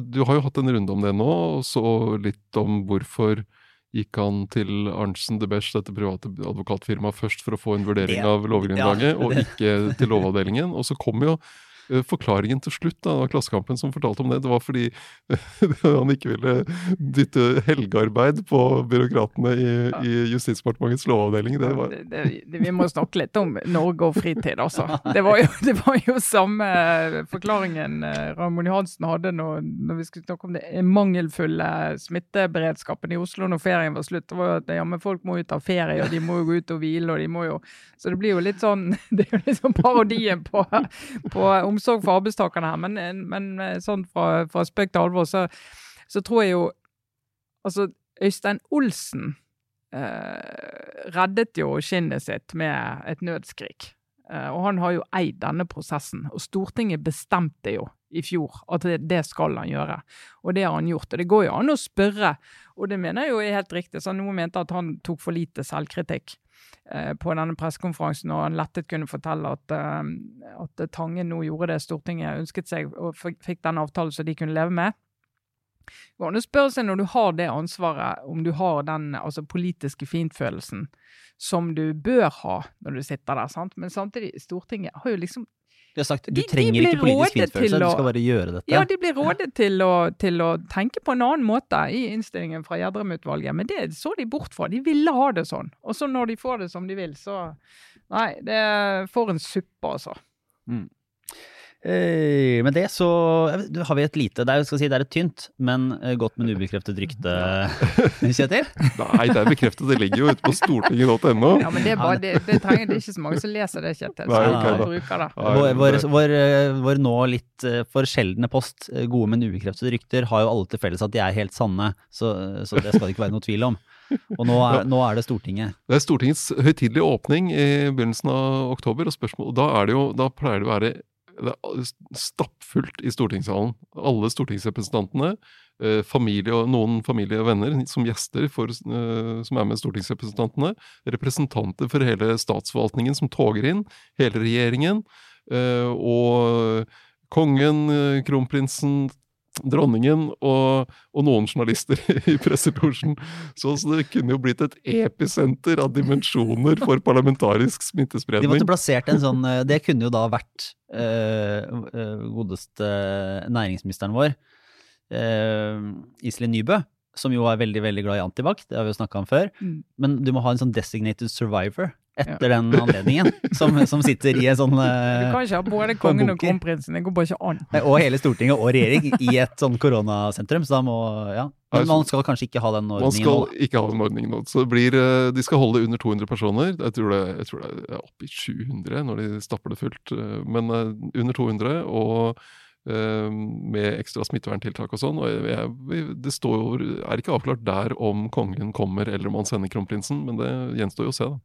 du har jo hatt en runde om det nå, og så litt om hvorfor gikk han til Arntzen de Besch, dette private advokatfirmaet, først for å få en vurdering Det- av lovgrunnlaget, ja, og ikke til Lovavdelingen. Og så kom jo forklaringen til slutt da, av Klassekampen som fortalte om det. Det var fordi *laughs* han ikke ville dytte helgearbeid på byråkratene i, i Justisdepartementets lovavdeling. Det var, Det, det, vi må snakke litt om Norge og fritid, altså. Det var jo, *laughs* det var jo samme forklaringen eh, Ramon Johansen hadde når, når vi skulle snakke om det mangelfulle smitteberedskapen i Oslo når ferien var slutt. Det var jo at ja, men folk må jo ta ferie, og de må jo gå ut og hvile, og de må jo Så det blir jo litt sånn *laughs* Det er jo litt sånn parodien på, på omsorg for arbeidstakerne her. Men, men sånn fra, fra spøk til alvor, så, så tror jeg jo Altså, Øystein Olsen eh, reddet jo skinnet sitt med et nødskrik. Eh, og han har jo eid denne prosessen. Og Stortinget bestemte jo i fjor at det, skal han gjøre. Og det har han gjort. Og det går jo an å spørre, og det mener jeg jo er helt riktig. Så noen mente at han tok for lite selvkritikk eh, på denne pressekonferansen, og han lettet kunne fortelle at, eh, at Tangen nå gjorde det Stortinget ønsket seg, og fikk den avtalen som de kunne leve med. Det går an å spørre seg når du har det ansvaret, om du har den altså, politiske fintfølelsen som du bør ha når du sitter der. sant? Men samtidig, Stortinget har jo liksom De har sagt du trenger ikke politisk til du skal bare gjøre dette. Ja, de blir rådet til å, til å tenke på en annen måte i innstillingen fra Gjedrem-utvalget, men det så de bort fra. De ville ha det sånn. Og så når de får det som de vil, så Nei, det for en suppe, altså. Eh, med det så har vi et lite Det er si det er et tynt, men eh, godt, men ubekreftet rykte, Kjetil. *laughs* nei, det er bekreftet. Det ligger jo ute på stortinget.no. Ja, men det er, bare, det, det, trenger, det er ikke så mange som leser det, Kjetil. Nei, så ok jeg da. bruker det. Vår, vår, vår, eh, vår nå litt eh, for sjeldne post, eh, gode, men ubekreftede rykter, har jo alle til felles at de er helt sanne, så, så det skal det ikke være noe tvil om. Og nå er, nå er det Stortinget. Det er Stortingets høytidelige åpning i begynnelsen av oktober, og spørsmål, og da, er det jo, da pleier det å være det er stappfullt i stortingssalen. Alle stortingsrepresentantene, eh, familie og noen familie og venner som gjester for, eh, som er med stortingsrepresentantene, representanter for hele statsforvaltningen som toger inn, hele regjeringen, eh, og kongen, kronprinsen, dronningen og, og noen journalister *laughs* i presselosjen. Så, så det kunne jo blitt et episenter av dimensjoner for parlamentarisk smittespredning. De måtte plassert en sånn eh, Det kunne jo da vært eh, godeste næringsministeren vår, øh, Iselin Nybø, som jo er veldig veldig glad i antibac, det har vi jo snakka om før. Mm. Men du må ha en sånn designated survivor. Etter den anledningen, som, som sitter i en sånn Du eh, kan ikke ha både kongen og kronprinsen, det går bare ikke an. Og hele Stortinget og regjering i et sånn koronasentrum, så da må Ja. Men man skal kanskje ikke ha den Man ordningen skal nå, ikke ha den ordningen nå. Så det blir, eh, de skal holde under 200 personer. Jeg tror det, jeg tror det er oppe i 700 når de stapper det fullt. eh, Men under 200, og med ekstra smitteverntiltak og sånn. Og jeg, jeg, det står jo, er ikke avklart der om kongen kommer eller om han sender kronprinsen, men det gjenstår jo å se, da.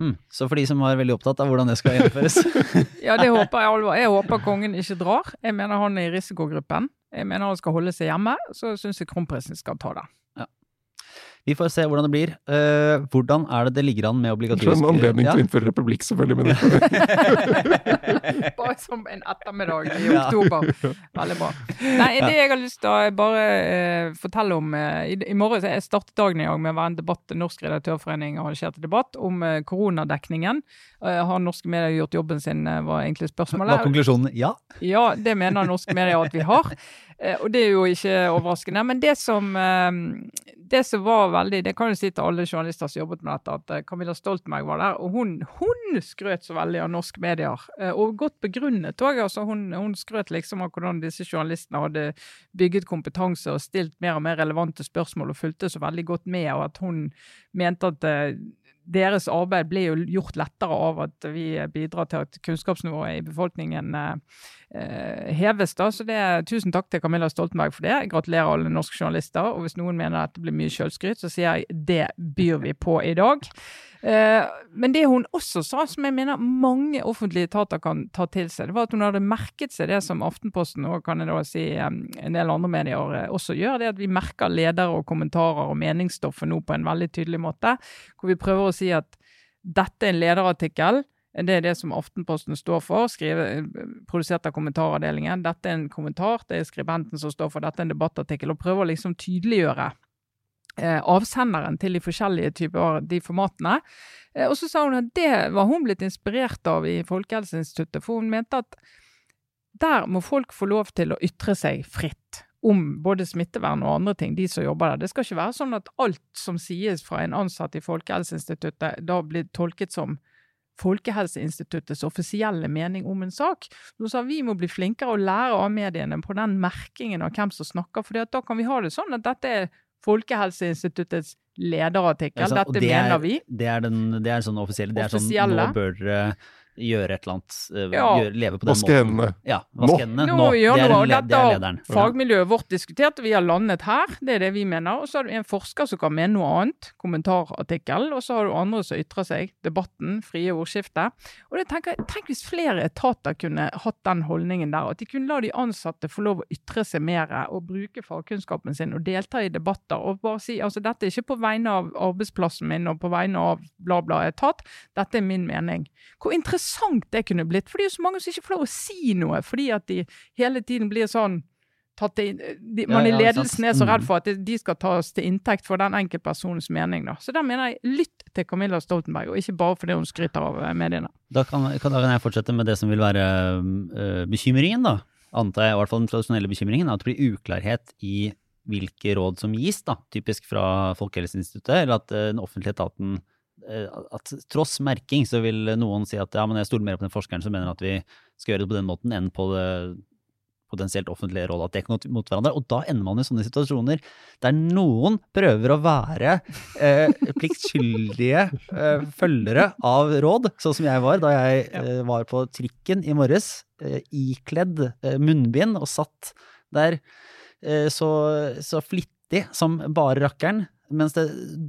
Mm. Så for de som er veldig opptatt av hvordan det skal gjennomføres *laughs* Ja, det håper jeg alvor. Jeg håper kongen ikke drar. Jeg mener han er i risikogruppen. Jeg mener han skal holde seg hjemme. Så syns jeg kronprinsen skal ta det. Vi får se hvordan det blir. Uh, hvordan er det det ligger an med obligatorisk en anledning Ja. til å innføre republikk, selvfølgelig. Men det, *laughs* *laughs* Bare som en ettermiddag i Ja. oktober. Veldig bra. Nei, det jeg har lyst til å bare uh, fortelle om uh, i, I morgen jeg startet dagen i dag med å være en debatt Norsk redaktørforening arrangerte debatt om eh, koronadekningen. Eh, har norske medier gjort jobben sin, eh, var egentlig Var spørsmålet. konklusjonen ja? Ja, det mener norske medier at vi har. Eh, og det er jo ikke overraskende. Men det som, eh, det som var veldig Det kan jo si til alle journalister som jobbet med dette, at eh, Camilla Stoltenberg var der. Og hun, hun skrøt så veldig av norske medier. eh, og godt begrunnet òg. Altså, hun, hun skrøt liksom av hvordan disse journalistene hadde bygget kompetanse og stilt mer og mer relevante spørsmål og fulgte så veldig godt med. Og at hun mente at eh, deres arbeid ble jo gjort lettere av at vi bidrar til at kunnskapsnivået i befolkningen heves. da, så det er Tusen takk til Camilla Stoltenberg for det. Jeg gratulerer alle norske journalister. Og hvis noen mener at det blir mye sjølskryt, så sier jeg det byr vi på i dag. Eh, men det hun også sa, som jeg mener mange offentlige etater kan ta til seg, det var at hun hadde merket seg det som Aftenposten og kan jeg da si eh, en del andre medier eh, også gjør, det at vi merker ledere og kommentarer og meningsstoffet nå på en veldig tydelig måte. Hvor vi prøver å si at dette er en lederartikkel. Det er det som Aftenposten står for, skrive, produsert av kommentaravdelingen. Dette er en kommentar, det er skribenten som står for dette er en debattartikkel. Og prøver å liksom tydeliggjøre eh, avsenderen til de forskjellige typer de formatene. Eh, og så sa hun at det var hun blitt inspirert av i Folkehelseinstituttet, for hun mente at der må folk få lov til å ytre seg fritt om både smittevern og andre ting, de som jobber der. Det skal ikke være sånn at alt som sies fra en ansatt i Folkehelseinstituttet da blir tolket som Folkehelseinstituttets offisielle mening om en sak. Så sa vi må bli flinkere å lære av mediene på den merkingen av hvem som snakker, for da kan vi ha det sånn at dette er Folkehelseinstituttets lederartikkel. Dette det er- mener vi. Det er den det er sånn offisielle. Det er sånn nå bør gjøre et eller annet. eh, Ja. gjøre, leve på den Vaske måten. hendene. Ja, Nå. vaske hendene. Nå, Nå. gjør Det er, det er lederen. fagmiljøet vårt diskutert, og vi har landet her. Det er det vi mener. Og så har du en forsker som kan mene noe annet, kommentarartikkel, og så har du andre som ytrer seg, debatten, frie ordskiftet. Og det tenker jeg, Tenk hvis flere etater kunne hatt den holdningen der, at de kunne la de ansatte få lov å ytre seg mer og bruke fagkunnskapen sin og delta i debatter. og bare si, altså Dette er ikke på vegne av arbeidsplassen min og på vegne av bla, bla etat, dette er min mening. Hvor interessant det kunne blitt. For det er jo så mange som ikke får lov å si noe, fordi at de hele tiden blir sånn tatt inn, de, Man Ja, i ledelsen er så redd Mm. for at de skal tas til inntekt for den enkeltpersonens mening. da. Så der mener jeg lytt til Camilla Stoltenberg, og ikke bare fordi hun skryter av eh, mediene. Da kan, kan, da kan jeg fortsette med det som vil være øh, bekymringen, da. Antar jeg, i hvert fall den tradisjonelle bekymringen, at det blir uklarhet i hvilke råd som gis, da. Typisk fra Folkehelseinstituttet, eller at øh, den offentlige etaten at tross merking så vil noen si at ja, men jeg stoler mer på den forskeren som mener at vi skal gjøre det på den måten enn på det potensielt offentlige rådet, at det kan gå mot hverandre. Og da ender man i sånne situasjoner der noen prøver å være eh, pliktskyldige eh, følgere av råd, sånn som jeg var da jeg eh, var på trikken i morges, eh, ikledd eh, munnbind og satt der eh, så, så flittig som bare rakkeren, mens det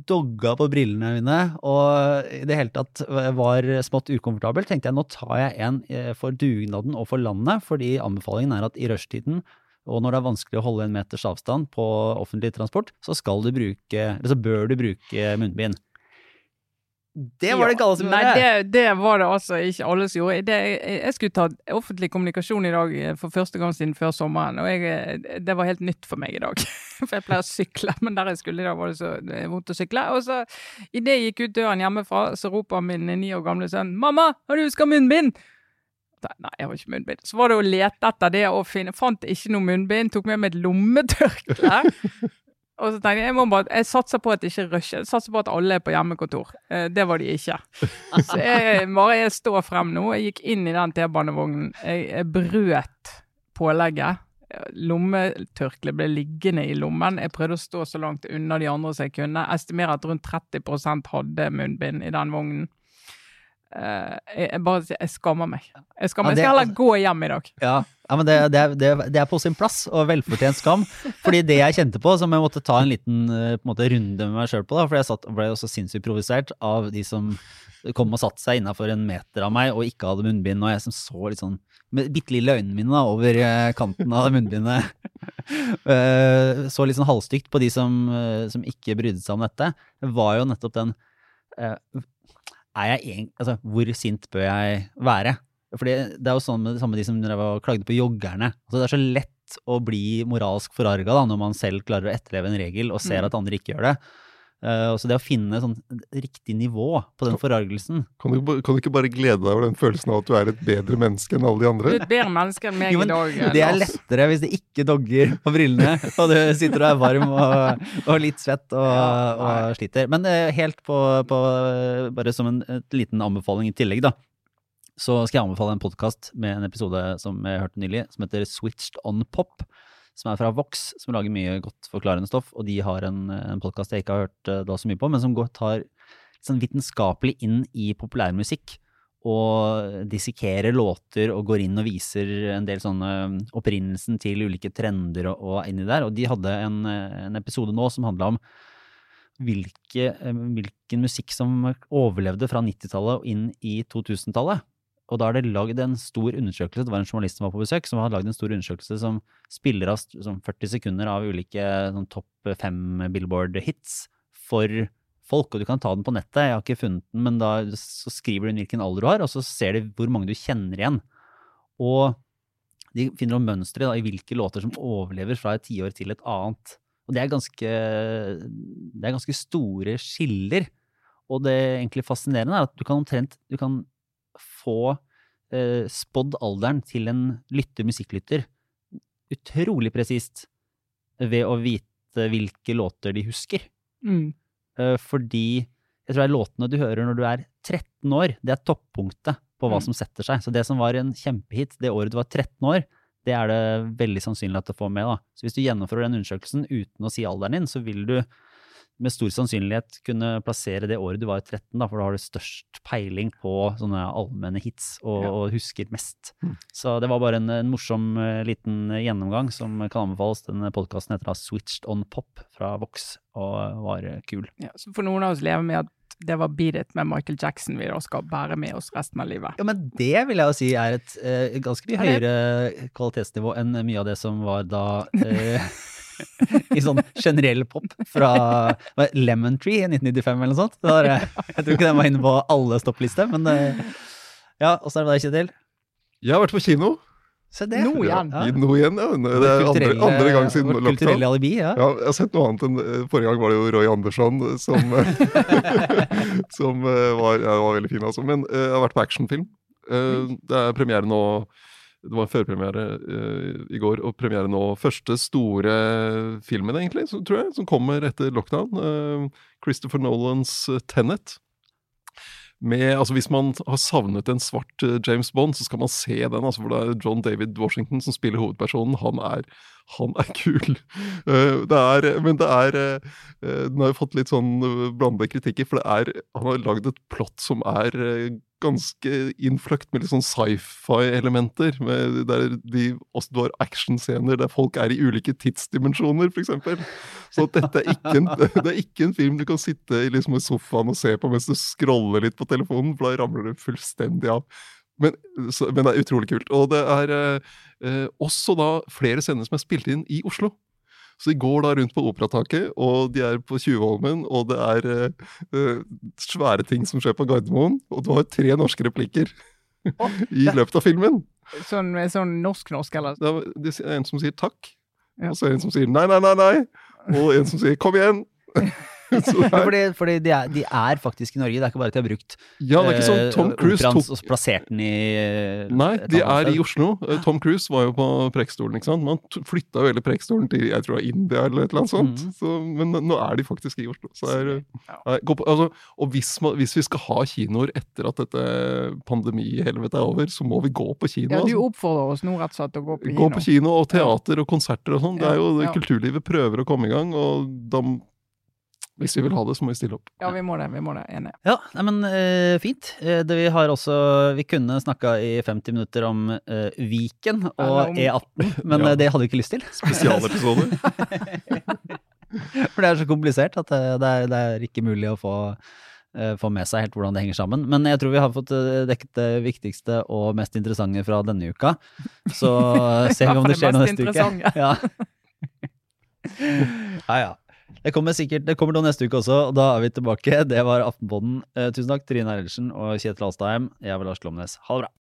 dogga på brillene mine og i det hele tatt var smått ukomfortabelt, tenkte jeg nå tar jeg en eh, for dugnaden og for landet, fordi anbefalingen er at i rushtiden og når det er vanskelig å holde en meters avstand på offentlig transport, så du bruke, så bør du bruke munnbind. Det var det ikke alle som Nei, gjorde! det, det var det altså ikke alle som gjorde. Det, jeg, jeg skulle ta offentlig kommunikasjon i dag eh, for første gang siden før sommeren, og jeg, eh, det var helt nytt for meg i dag. *laughs* For jeg pleier å sykle, men der jeg skulle i dag var det så vondt å sykle. Og så, idet jeg gikk ut døren hjemmefra, så roper min ni år gamle sønn 'Mamma, har du huska munnbind?' Nei, jeg har ikke munnbind. Så var det å lete etter det og finne Fant ikke noe munnbind. Tok med meg et lommetørkle. Og så tenkte jeg jeg må bare, jeg satser på at det ikke rusher. Jeg satser på at alle er på hjemmekontor. Eh, det var de ikke. *laughs* Så jeg bare jeg står frem nå. Jeg gikk inn i den T-banevognen. Jeg, jeg brøt pålegget. Lommetørkleet ble liggende i lommen. Jeg prøvde å stå så langt unna de andre som jeg kunne. Estimerer at rundt 30% hadde munnbind i den vognen. Eh, jeg, jeg bare jeg skammer meg. Jeg, skammer. Jeg skal heller gå hjem i dag. Ja, ja men det, det, det, er- det på sin plass, og velfortjent skam. Fordi det jeg kjente på, som jeg måtte ta en liten eh, på en måte, runde med meg sjøl på, da, for jeg satt, ble også sinnssykt provosert av de som kom og satte seg innafor en meter av meg og ikke hadde munnbind, og jeg som så litt sånn med bitte lille øynene mine da, over eh, kanten av munnbindet. *laughs* Så litt sånn halvstygt på de som, som ikke brydde seg om dette, var jo nettopp den egentlig, altså, Hvor sint bør jeg være? Fordi Det er jo sånn med samme de som klagde på joggerne. Altså, det er så lett å bli moralsk forarga når man selv klarer å etterleve en regel og ser Mm. at andre ikke gjør det. Eh, så det å finne sånn riktig nivå på den forargelsen Kan du, kan du ikke bare glede deg over den følelsen av at du er et bedre menneske enn alle de andre? Du er et bedre menneske enn meg Jo, i dag. Det er lettere hvis det ikke dogger på brillene, og du sitter og er varm og, og litt svett og, Ja, og sliter. Men uh, helt på, på Bare som en et liten anbefaling i tillegg, da. Så skal jeg anbefale en podkast med en episode som jeg hørte nylig, som heter Switched on Pop. Som er fra Vox, som lager mye godt forklarende stoff. Og de har en, en podkast jeg ikke har hørt eh, da så mye på, men som går, tar sånn vitenskapelig inn i populærmusikk og dissekerer låter og går inn og viser en del sånne um, opprinnelsen til ulike trender og, og inni der. Og de hadde en, eh, en episode nå som handla om hvilke, eh, hvilken musikk som overlevde fra 90-tallet og inn i 2000-tallet. Og da er det lagd en stor undersøkelse, det var en journalist som var på besøk, som har lagd en stor undersøkelse som spiller av st- sånn 40 sekunder av ulike sånn, topp fem Billboard-hits for folk, og du kan ta den på nettet, jeg har ikke funnet den, men da skriver du inn hvilken alder du har, og så ser de hvor mange du kjenner igjen. Og de finner om mønstre i hvilke låter som overlever fra et tiår til et annet. Og det er ganske, det er ganske store skiller. Og det egentlig fascinerende er at du kan omtrent du kan få eh, spådd alderen til en lytter, musikklytter, utrolig presist ved å vite hvilke låter de husker. Mm. Eh, fordi jeg tror det er låtene du hører når du er 13 år, det er toppunktet på hva Mm. som setter seg. Så det som var en kjempehit det året du var 13 år, det er det veldig sannsynlig at du får med. da. Så hvis du gjennomfører den undersøkelsen uten å si alderen din, så vil du med stor sannsynlighet kunne plassere det året du var 13, da, for da har du størst peiling på sånne allmenne hits og, Ja. og husker mest. Mm. Så det var bare en, en morsom eh, liten gjennomgang som kan anbefales. Den podkasten heter da Switched on Pop fra Vox og var eh, kul. Ja, så for noen av oss lever med at det var Beat It med Michael Jackson vi da skal bære med oss resten av livet. Ja, men det vil jeg jo si er et eh, ganske mye høyere kvalitetsnivå enn mye av det som var da *laughs* eh, *laughs* i sånn generell pop fra hva, Lemon Tree i 1995 eller noe sånt. Det var, eh, jeg tror ikke den var inne på alle stopplister, men eh, ja, åssen er det med deg, Kjetil? Jeg har vært på kino. Se det. Nå igjen. Ja. Nå igjen, ja. Det er andre, andre gang siden vårt kulturelle alibi, ja. Ja, jeg har sett noe annet enn eh, Forrige gang var det jo Roy Andersson som, eh, *laughs* som var, ja, var veldig fin, altså. Men jeg har vært på actionfilm. Eh, Det er premiere nå Det var førpremiere uh, i går, og premiere nå første store filmen, egentlig, så, tror jeg, som kommer etter lockdown. Uh, Christopher Nolans eh, Tenet. Med, altså Hvis man har savnet en svart James Bond, så skal man se den. altså for Det er John David Washington som spiller hovedpersonen. Han er, han er kul. *laughs* Det er, men det er Den har jo fått litt sånn blandede kritikker, for det er, han har lagd et plott som er ganske innfløkt med litt sånn sci-fi-elementer. Der de, du har actionscener der folk er i ulike tidsdimensjoner, f.eks. Så dette er ikke, en, *laughs* det er ikke en film du kan sitte i, liksom, sofaen og se på mens du scroller litt på telefonen, for da ramler du fullstendig av. Men, så, men det er utrolig kult. Og det er eh, eh, også da flere scener som er spilt inn i Oslo. Så de går da rundt på Operataket, og de er på Tjuvholmen, og det er eh, eh, svære ting som skjer på Gardermoen. Og du har tre norske replikker *laughs* i løpet av filmen. Sånn, sånn norsk-norsk, eller? Det er, det er en som sier takk, Ja. og så er det en som sier nei, nei, nei, nei, og en som sier kom igjen. *laughs* *laughs* Så er, fordi fordi de, er, de er faktisk i Norge, det er ikke bare at de har brukt ja, det er ikke sånn Tom eh, Cruise tok og plassert den i eh, Nei, de er i. Oslo. Eh, Tom Cruise var jo på Preikestolen, ikke sant. Man flytta jo hele Preikestolen til jeg tror det India eller et eller annet sånt. Mm. Så, men nå er de faktisk i Oslo. Så er, Ja. på, altså, og hvis, man, hvis vi skal ha kinoer etter at dette pandemihelvetet er over, så må vi gå på kino. Ja, du altså. oppfordrer oss nå rett og slett til å gå på Gå kino. på kino og teater og konserter og sånn. Det er jo ja. Kulturlivet prøver å komme i gang, og da Hvis vi vil ha det, så må vi stille opp. Ja, vi må det. Vi må det. Enig. Ja, nei, men uh, fint. Eh, det vi har også Vi kunne snakka i 50 minutter om uh, Viken og om- E18, *laughs* men Ja. det hadde vi ikke lyst til. *laughs* *laughs* Spesialepisoder. For det er så komplisert at det er, det er ikke mulig å få, få med seg helt hvordan det henger sammen. Men jeg tror vi har fått dekket det viktigste og mest interessante fra denne uka. Så ser vi om det skjer noe neste uke. Ja. ja, ja. Det kommer sikkert det kommer da neste uke også, og da er vi tilbake. Det var Aftenpodden. Eh, tusen takk, Trine Eilertsen og Kjetil Alstheim. Jeg var Lars Glomnes. Ha det bra.